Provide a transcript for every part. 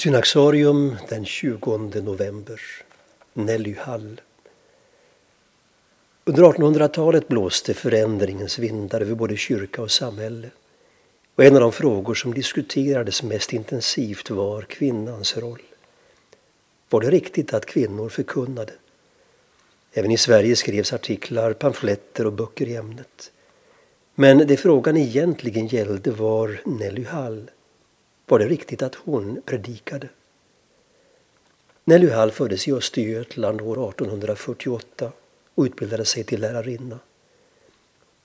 Synaxarium den 20 november. Nelly Hall. Under 1800-talet blåste förändringens vindar över både kyrka och samhälle. Och en av de frågor som diskuterades mest intensivt var kvinnans roll. Var det riktigt att kvinnor förkunnade? Även i Sverige skrevs artiklar, pamfletter och böcker i ämnet. Men det frågan egentligen gällde var Nelly Hall. Var det riktigt att hon predikade? Nelly Hall föddes i Östergötland år 1848 och utbildade sig till lärarinna.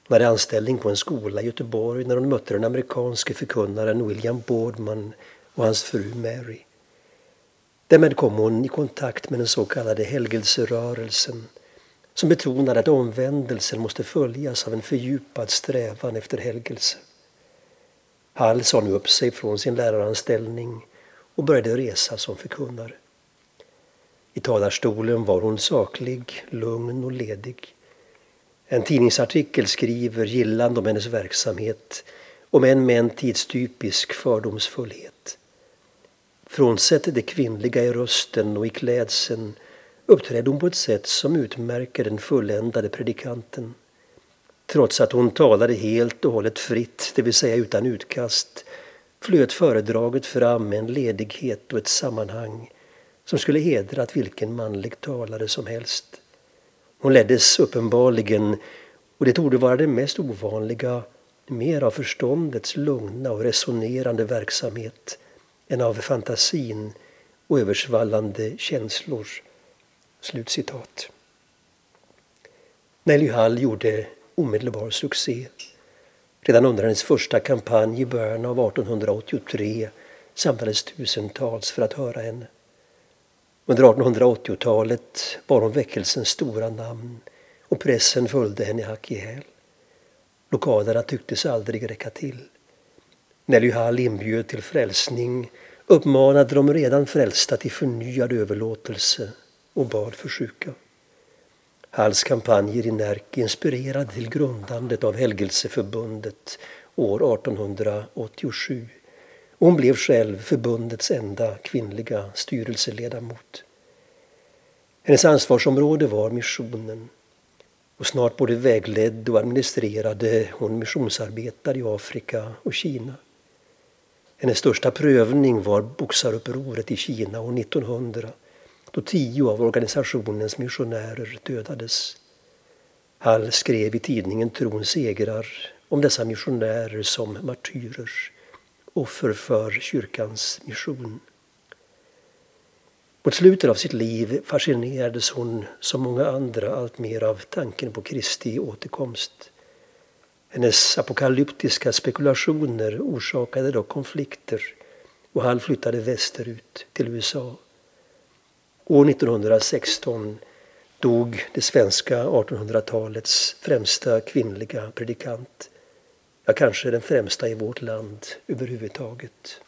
Hon hade anställning på en skola i Göteborg när hon mötte den amerikanske förkunnaren William Boardman och hans fru Mary. Därmed kom hon i kontakt med den så kallade helgelserörelsen som betonade att omvändelsen måste följas av en fördjupad strävan efter helgelse. Hall sa nu upp sig från sin läraranställning och började resa som förkunnare. I talarstolen var hon saklig, lugn och ledig. En tidningsartikel skriver gillande om hennes verksamhet, om än med en tidstypisk fördomsfullhet. Frånsett det kvinnliga i rösten och i klädseln uppträdde hon på ett sätt som utmärker den fulländade predikanten. Trots att hon talade helt och hållet fritt, det vill säga utan utkast, flöt föredraget fram med en ledighet och ett sammanhang som skulle hedrat vilken manlig talare som helst. Hon leddes uppenbarligen, och det torde vara det mest ovanliga, mer av förståndets lugna och resonerande verksamhet än av fantasin och översvallande känslor. Slutcitat. Nelly Hall gjorde omedelbar succé. Redan under hennes första kampanj i början av 1883 samlades tusentals för att höra henne. Under 1880-talet var hon väckelsens stora namn och pressen följde henne hack i häl. Lokalerna tycktes aldrig räcka till. Nelly Hall inbjöd till frälsning uppmanade de redan frälsta till förnyad överlåtelse och bad för sjuka. Halls kampanjer i Närke inspirerade till grundandet av Helgelseförbundet år 1887. Hon blev själv förbundets enda kvinnliga styrelseledamot. Hennes ansvarsområde var missionen och snart både vägledde och administrerade hon missionsarbetare i Afrika och Kina. Hennes största prövning var boxarupproret i Kina år 1900 då tio av organisationens missionärer dödades. Hall skrev i tidningen Trons segrar om dessa missionärer som martyrer, offer för kyrkans mission. Mot slutet av sitt liv fascinerades hon som många andra alltmer av tanken på Kristi återkomst. Hennes apokalyptiska spekulationer orsakade dock konflikter och Hall flyttade västerut till USA. År 1916 dog det svenska 1800-talets främsta kvinnliga predikant. Ja, kanske den främsta i vårt land överhuvudtaget.